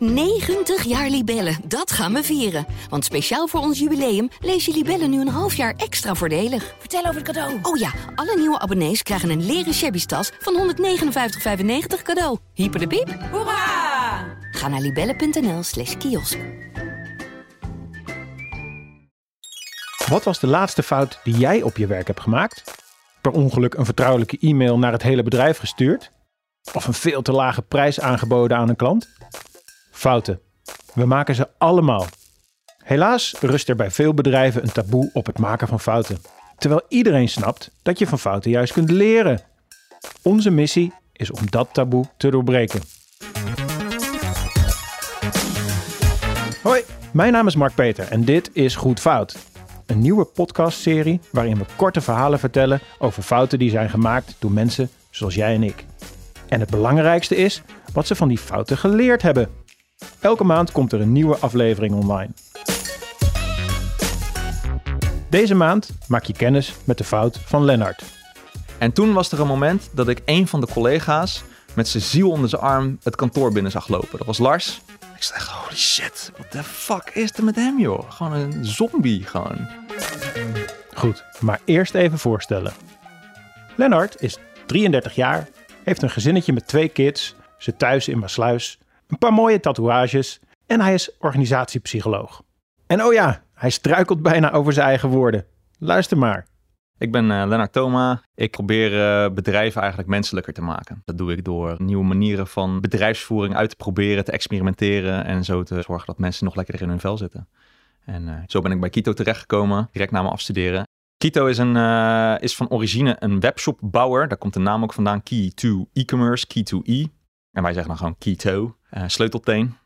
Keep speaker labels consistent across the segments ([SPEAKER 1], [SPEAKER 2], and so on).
[SPEAKER 1] 90 jaar Libellen, dat gaan we vieren. Want speciaal voor ons jubileum lees je Libellen nu een half jaar extra voordelig.
[SPEAKER 2] Vertel over het cadeau.
[SPEAKER 1] Oh ja, alle nieuwe abonnees krijgen een leren shabby tas van 159,95 cadeau. Hyper de piep.
[SPEAKER 2] Hoera!
[SPEAKER 1] Ga naar libellen.nl slash kiosk.
[SPEAKER 3] Wat was de laatste fout die jij op je werk hebt gemaakt? Per ongeluk een vertrouwelijke e-mail naar het hele bedrijf gestuurd? Of een veel te lage prijs aangeboden aan een klant? Fouten. We maken ze allemaal. Helaas rust er bij veel bedrijven een taboe op het maken van fouten. Terwijl iedereen snapt dat je van fouten juist kunt leren. Onze missie is om dat taboe te doorbreken. Hoi, mijn naam is Mark Peter en dit is Goed Fout. Een nieuwe podcastserie waarin we korte verhalen vertellen over fouten die zijn gemaakt door mensen zoals jij en ik. En het belangrijkste is wat ze van die fouten geleerd hebben. Elke maand komt er een nieuwe aflevering online. Deze maand maak je kennis met de fout van Lennart.
[SPEAKER 4] En toen was er een moment dat ik een van de collega's met zijn ziel onder zijn arm het kantoor binnen zag lopen. Dat was Lars. Ik zei, holy shit, what the fuck is er met hem joh? Gewoon een zombie gewoon.
[SPEAKER 3] Goed, maar eerst even voorstellen. Lennart is 33 jaar, heeft een gezinnetje met twee kids, zit thuis in Maasluis, een paar mooie tatoeages en hij is organisatiepsycholoog. En oh ja, hij struikelt bijna over zijn eigen woorden. Luister maar.
[SPEAKER 4] Ik ben uh, Lennart Thoma. Ik probeer uh, bedrijven eigenlijk menselijker te maken. Dat doe ik door nieuwe manieren van bedrijfsvoering uit te proberen, te experimenteren en zo te zorgen dat mensen nog lekkerder in hun vel zitten. En uh, zo ben ik bij Kito terechtgekomen, direct na mijn afstuderen. Kito is, een, is van origine een webshopbouwer. Daar komt de naam ook vandaan. Key to e-commerce, Key to e. En wij zeggen dan gewoon Keto, sleutelteen.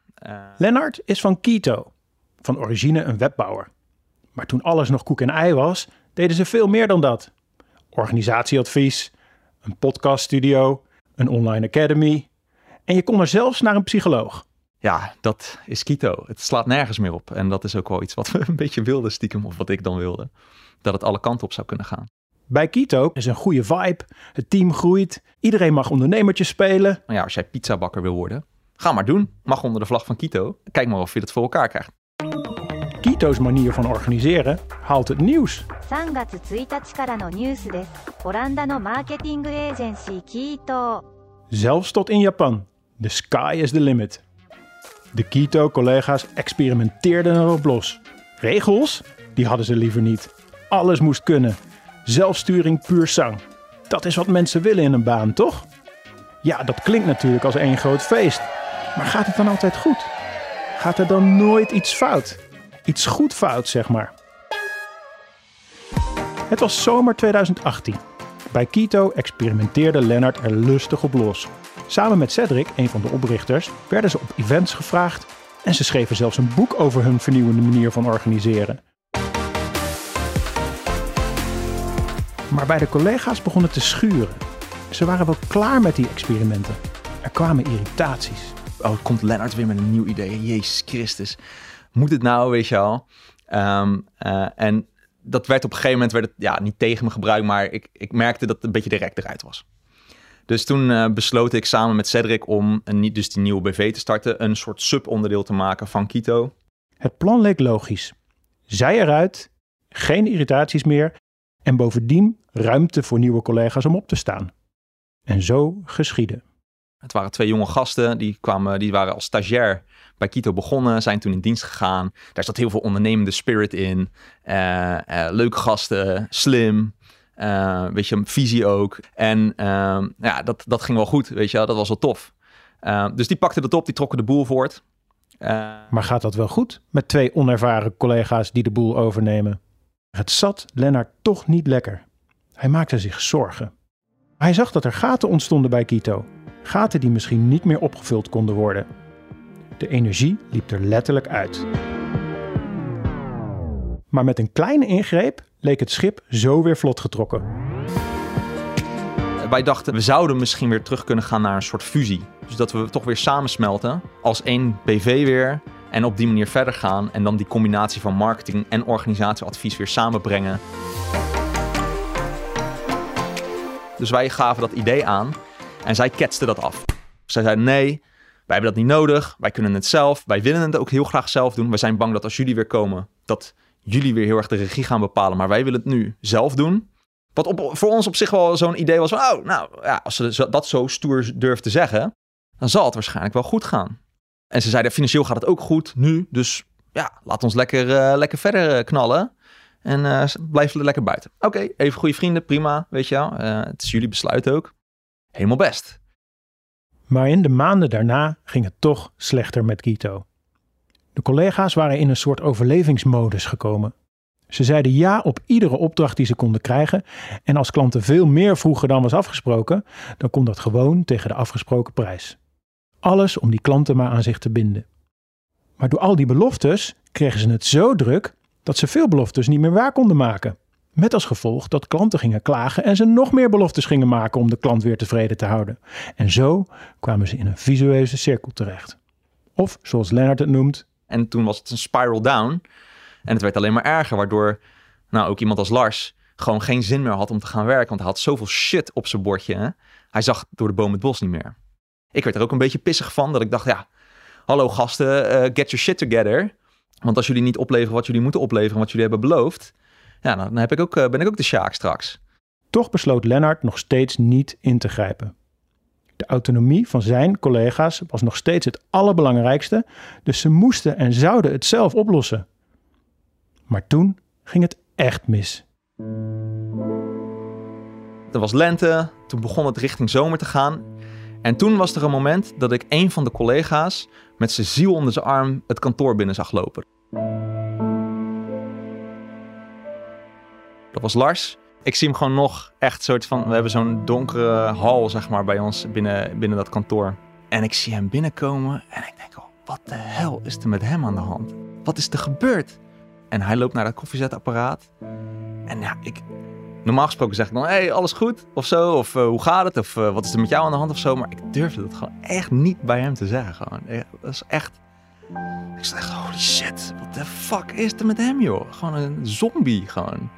[SPEAKER 3] Lennart is van Kito, van origine een webbouwer. Maar toen alles nog koek en ei was, deden ze veel meer dan dat. Organisatieadvies, een podcaststudio, een online academy. En je kon er zelfs naar een psycholoog.
[SPEAKER 4] Ja, dat is Kito. Het slaat nergens meer op. En dat is ook wel iets wat we een beetje wilden stiekem, of wat ik dan wilde. Dat het alle kanten op zou kunnen gaan.
[SPEAKER 3] Bij Kito is een goede vibe, het team groeit, iedereen mag ondernemertje spelen.
[SPEAKER 4] Nou ja, als jij pizzabakker wil worden, ga maar doen. Mag onder de vlag van Kito. Kijk maar of je het voor elkaar krijgt.
[SPEAKER 3] Kito's manier van organiseren haalt het nieuws.
[SPEAKER 5] 3月1日からのニュースです。オランダのマーケティングエージェンシーキート
[SPEAKER 3] Zelfs tot in Japan. The sky is the limit. De Kito-collega's experimenteerden erop los. Regels? Die hadden ze liever niet. Alles moest kunnen. Zelfsturing puur zang. Dat is wat mensen willen in een baan, toch? Ja, dat klinkt natuurlijk als één groot feest. Maar gaat het dan altijd goed? Gaat er dan nooit iets fout? Iets goed fout, zeg maar. Het was zomer 2018. Bij Kito experimenteerde Lennart er lustig op los. Samen met Cedric, een van de oprichters, werden ze op events gevraagd en ze schreven zelfs een boek over hun vernieuwende manier van organiseren. Maar bij de collega's begon het te schuren. Ze waren wel klaar met die experimenten. Er kwamen irritaties.
[SPEAKER 4] Oh, komt Lennart weer met een nieuw idee. Jezus Christus. Moet het nou, weet je al? Um, uh, en dat werd op een gegeven moment werd ja, niet tegen me gebruikt, maar ik, ik merkte dat het een beetje direct eruit was. Dus toen uh, besloot ik samen met Cedric om een, dus die nieuwe BV te starten, een soort subonderdeel te maken van Kito.
[SPEAKER 3] Het plan leek logisch. Zij eruit, geen irritaties meer en bovendien ruimte voor nieuwe collega's om op te staan. En zo geschiedde.
[SPEAKER 4] Het waren twee jonge gasten, die, kwamen, die waren als stagiair bij Kito begonnen, zijn toen in dienst gegaan. Daar zat heel veel ondernemende spirit in. Uh, uh, leuke gasten, slim. Uh, weet je, visie ook. En ja, dat, dat ging wel goed, weet je, dat was wel tof. dus die pakten het op, die trokken de boel voort.
[SPEAKER 3] maar gaat dat wel goed met twee onervaren collega's die de boel overnemen? Het zat Lennart toch niet lekker. Hij maakte zich zorgen. Hij zag dat er gaten ontstonden bij Kito. Gaten die misschien niet meer opgevuld konden worden. De energie liep er letterlijk uit. Maar met een kleine ingreep leek het schip zo weer vlot getrokken.
[SPEAKER 4] Wij dachten, we zouden misschien weer terug kunnen gaan naar een soort fusie. Dus dat we toch weer samensmelten als één BV weer. En op die manier verder gaan. En dan die combinatie van marketing en organisatieadvies weer samenbrengen. Dus wij gaven dat idee aan. En zij ketste dat af. Zij zei: nee, Wij hebben dat niet nodig. Wij kunnen het zelf. Wij willen het ook heel graag zelf doen. We zijn bang dat als jullie weer komen, dat jullie weer heel erg de regie gaan bepalen. Maar wij willen het nu zelf doen. Wat voor ons op zich wel zo'n idee was van, oh, nou ja, als ze dat zo stoer durft te zeggen, dan zal het waarschijnlijk wel goed gaan. En ze zeiden, financieel gaat het ook goed nu, dus ja, laat ons lekker, eh, lekker verder eh, knallen. En uh, blijf lekker buiten. Oké, even goede vrienden, prima, weet je wel. het is jullie besluit ook. Helemaal best.
[SPEAKER 3] Maar in de maanden daarna ging het toch slechter met Guido. De collega's waren in een soort overlevingsmodus gekomen. Ze zeiden ja op iedere opdracht die ze konden krijgen. En als klanten veel meer vroegen dan was afgesproken, dan kon dat gewoon tegen de afgesproken prijs. Alles om die klanten maar aan zich te binden. Maar door al die beloftes kregen ze het zo druk dat ze veel beloftes niet meer waar konden maken. Met als gevolg dat klanten gingen klagen en ze nog meer beloftes gingen maken om de klant weer tevreden te houden. En zo kwamen ze in een visueuze cirkel terecht. Of zoals Leonard het noemt.
[SPEAKER 4] En toen was het een spiral down. En het werd alleen maar erger, waardoor nou, ook iemand als Lars gewoon geen zin meer had om te gaan werken. Want hij had zoveel shit op zijn bordje. Hij zag door de boom het bos niet meer. Ik werd er ook een beetje pissig van, dat ik dacht, ja, hallo gasten, uh, get your shit together. Want als jullie niet opleveren wat jullie moeten opleveren, wat jullie hebben beloofd, ja, dan heb ik ook, uh, ben ik ook de Sjaak straks.
[SPEAKER 3] Toch besloot Lennart nog steeds niet in te grijpen. De autonomie van zijn collega's was nog steeds het allerbelangrijkste, dus ze moesten en zouden het zelf oplossen. Maar toen ging het echt mis.
[SPEAKER 4] Er was lente, toen begon het richting zomer te gaan. En toen was er een moment dat ik een van de collega's met zijn ziel onder zijn arm het kantoor binnen zag lopen. Dat was Lars. Ik zie hem gewoon nog echt soort van. We hebben zo'n donkere hal, zeg maar, bij ons binnen, binnen dat kantoor. En ik zie hem binnenkomen en ik denk: oh, wat de hel is er met hem aan de hand? Wat is er gebeurd? En hij loopt naar dat koffiezetapparaat. En ja, ik, normaal gesproken zeg ik dan, hey, alles goed? Of zo, of uh, hoe gaat het? Of uh, wat is er met jou aan de hand of zo? Maar ik durfde dat gewoon echt niet bij hem te zeggen. Gewoon. Dat is echt... Ik zeg, holy shit, what the fuck is er met hem, joh? Gewoon een zombie, gewoon.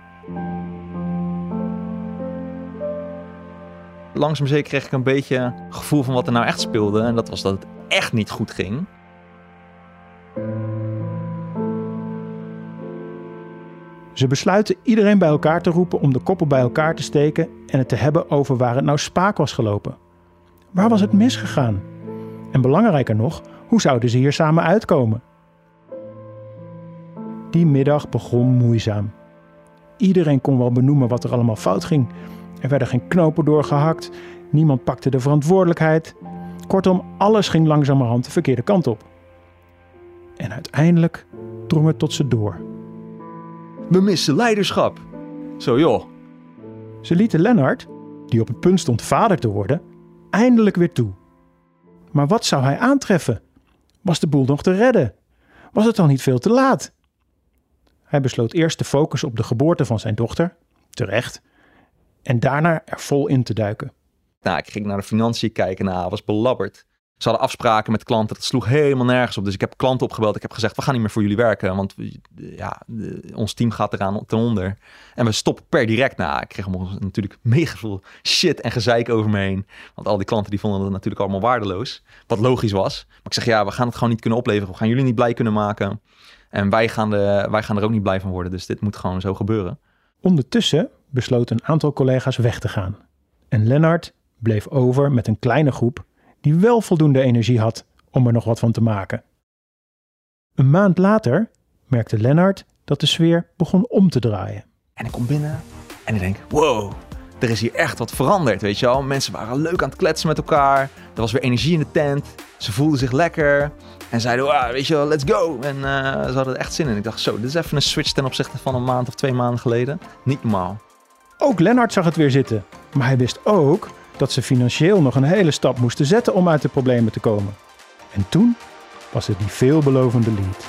[SPEAKER 4] Langzaam zeker kreeg ik een beetje gevoel van wat er nou echt speelde. En dat was dat het echt niet goed ging.
[SPEAKER 3] Ze besluiten iedereen bij elkaar te roepen om de koppen bij elkaar te steken en het te hebben over waar het nou spaak was gelopen. Waar was het misgegaan? En belangrijker nog, hoe zouden ze hier samen uitkomen? Die middag begon moeizaam. Iedereen kon wel benoemen wat er allemaal fout ging. Er werden geen knopen doorgehakt, niemand pakte de verantwoordelijkheid. Kortom, alles ging langzamerhand de verkeerde kant op. En uiteindelijk drong het tot ze door.
[SPEAKER 4] We missen leiderschap. Zo joh.
[SPEAKER 3] Ze lieten Lennart, die op het punt stond vader te worden, eindelijk weer toe. Maar wat zou hij aantreffen? Was de boel nog te redden? Was het dan niet veel te laat? Hij besloot eerst te focussen op de geboorte van zijn dochter, terecht, en daarna er vol in te duiken.
[SPEAKER 4] Nou, ik ging naar de financiën kijken, nou, was belabberd. Ze hadden afspraken met klanten, dat sloeg helemaal nergens op. Dus ik heb klanten opgebeld, ik heb gezegd, we gaan niet meer voor jullie werken, want ja, ons team gaat eraan ten onder. En we stoppen per direct. Nou, ik kreeg natuurlijk mega veel shit en gezeik over me heen. Want al die klanten die vonden het natuurlijk allemaal waardeloos, wat logisch was. Maar ik zeg, ja, we gaan het gewoon niet kunnen opleveren, we gaan jullie niet blij kunnen maken. En wij gaan, de, wij gaan er ook niet blij van worden, dus dit moet gewoon zo gebeuren.
[SPEAKER 3] Ondertussen besloten een aantal collega's weg te gaan. En Lennart bleef over met een kleine groep die wel voldoende energie had om er nog wat van te maken. Een maand later merkte Lennart dat de sfeer begon om te draaien.
[SPEAKER 4] En ik kom binnen en ik denk: wow, er is hier echt wat veranderd. Weet je wel, mensen waren leuk aan het kletsen met elkaar. Er was weer energie in de tent. Ze voelden zich lekker. En zeiden: ah, weet je wel, let's go. En uh, ze hadden echt zin in. Ik dacht: zo, dit is even een switch ten opzichte van een maand of twee maanden geleden. Niet normaal.
[SPEAKER 3] Ook Lennart zag het weer zitten. Maar hij wist ook dat ze financieel nog een hele stap moesten zetten om uit de problemen te komen. En toen was het die veelbelovende lead.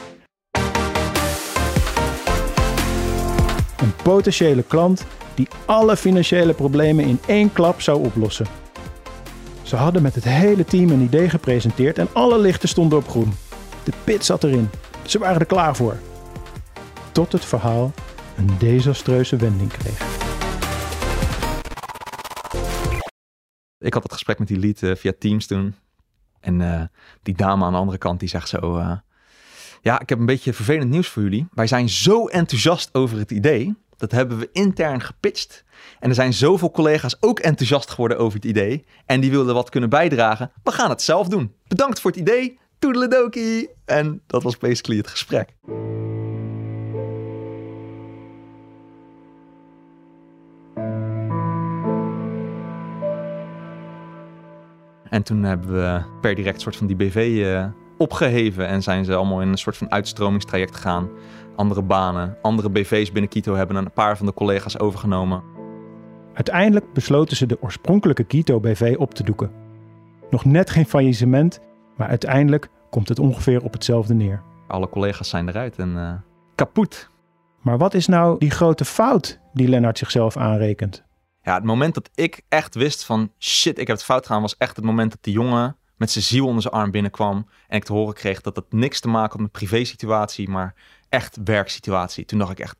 [SPEAKER 3] Een potentiële klant die alle financiële problemen in één klap zou oplossen. Ze hadden met het hele team een idee gepresenteerd en alle lichten stonden op groen. De pit zat erin. Ze waren er klaar voor. Tot het verhaal een desastreuze wending kreeg.
[SPEAKER 4] Ik had het gesprek met die lead uh, via Teams toen. En eh, die dame aan de andere kant die zegt zo... eh, ja, ik heb een beetje vervelend nieuws voor jullie. Wij zijn zo enthousiast over het idee. Dat hebben we intern gepitcht. En er zijn zoveel collega's ook enthousiast geworden over het idee. En die wilden wat kunnen bijdragen. We gaan het zelf doen. Bedankt voor het idee. Toedeledokie. En dat was basically het gesprek. En toen hebben we per direct soort van die BV eh, opgeheven. En zijn ze allemaal in een soort van uitstromingstraject gegaan. Andere banen, andere BV's binnen Quito hebben een paar van de collega's overgenomen.
[SPEAKER 3] Uiteindelijk besloten ze de oorspronkelijke Quito BV op te doeken. Nog net geen faillissement, maar uiteindelijk komt het ongeveer op hetzelfde neer.
[SPEAKER 4] Alle collega's zijn eruit en eh kapot.
[SPEAKER 3] Maar wat is nou die grote fout die Lennart zichzelf aanrekent?
[SPEAKER 4] Ja, het moment dat ik echt wist van shit, ik heb het fout gedaan, was echt het moment dat die jongen met zijn ziel onder zijn arm binnenkwam. En ik te horen kreeg dat het niks te maken had met privé-situatie, maar echt werksituatie. Toen dacht ik echt.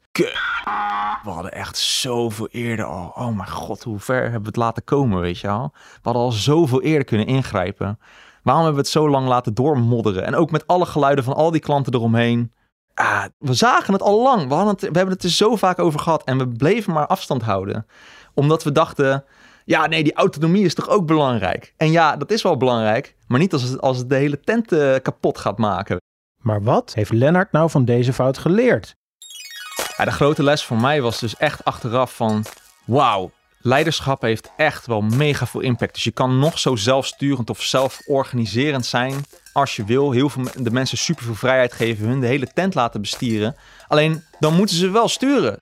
[SPEAKER 4] We hadden echt zoveel eerder al. Oh mijn god, hoe ver hebben we het laten komen, weet je wel? We hadden al zoveel eerder kunnen ingrijpen. Waarom hebben we het zo lang laten doormodderen? En ook met alle geluiden van al die klanten eromheen. Ah, we zagen het al lang. We, hadden we hebben het er zo vaak over gehad. En we bleven maar afstand houden. Omdat we dachten, ja, nee, die autonomie is toch ook belangrijk? En ja, dat is wel belangrijk. Maar niet als het, als het de hele tent eh, kapot gaat maken.
[SPEAKER 3] Maar wat heeft Lennart nou van deze fout geleerd?
[SPEAKER 4] De grote les voor mij was dus echt achteraf van... Wauw, leiderschap heeft echt wel mega veel impact. Dus je kan nog zo zelfsturend of zelforganiserend zijn als je wil. Heel veel de mensen super veel vrijheid geven, hun de hele tent laten bestieren. Alleen dan moeten ze wel sturen.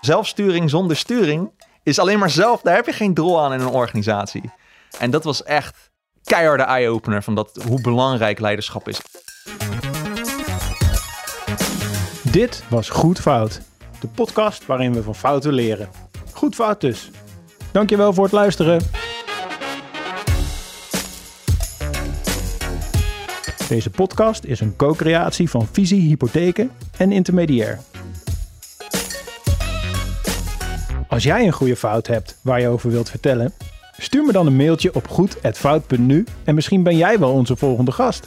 [SPEAKER 4] Zelfsturing zonder sturing is alleen maar zelf. Daar heb je geen drol aan in een organisatie. En dat was echt keiharde eye-opener van dat, hoe belangrijk leiderschap is.
[SPEAKER 3] Dit was Goed Fout, de podcast waarin we van fouten leren. Goed fout dus. Dankjewel voor het luisteren. Deze podcast is een co-creatie van Visie Hypotheken en Intermediair. Als jij een goede fout hebt waar je over wilt vertellen, stuur me dan een mailtje op goed@fout.nu en misschien ben jij wel onze volgende gast.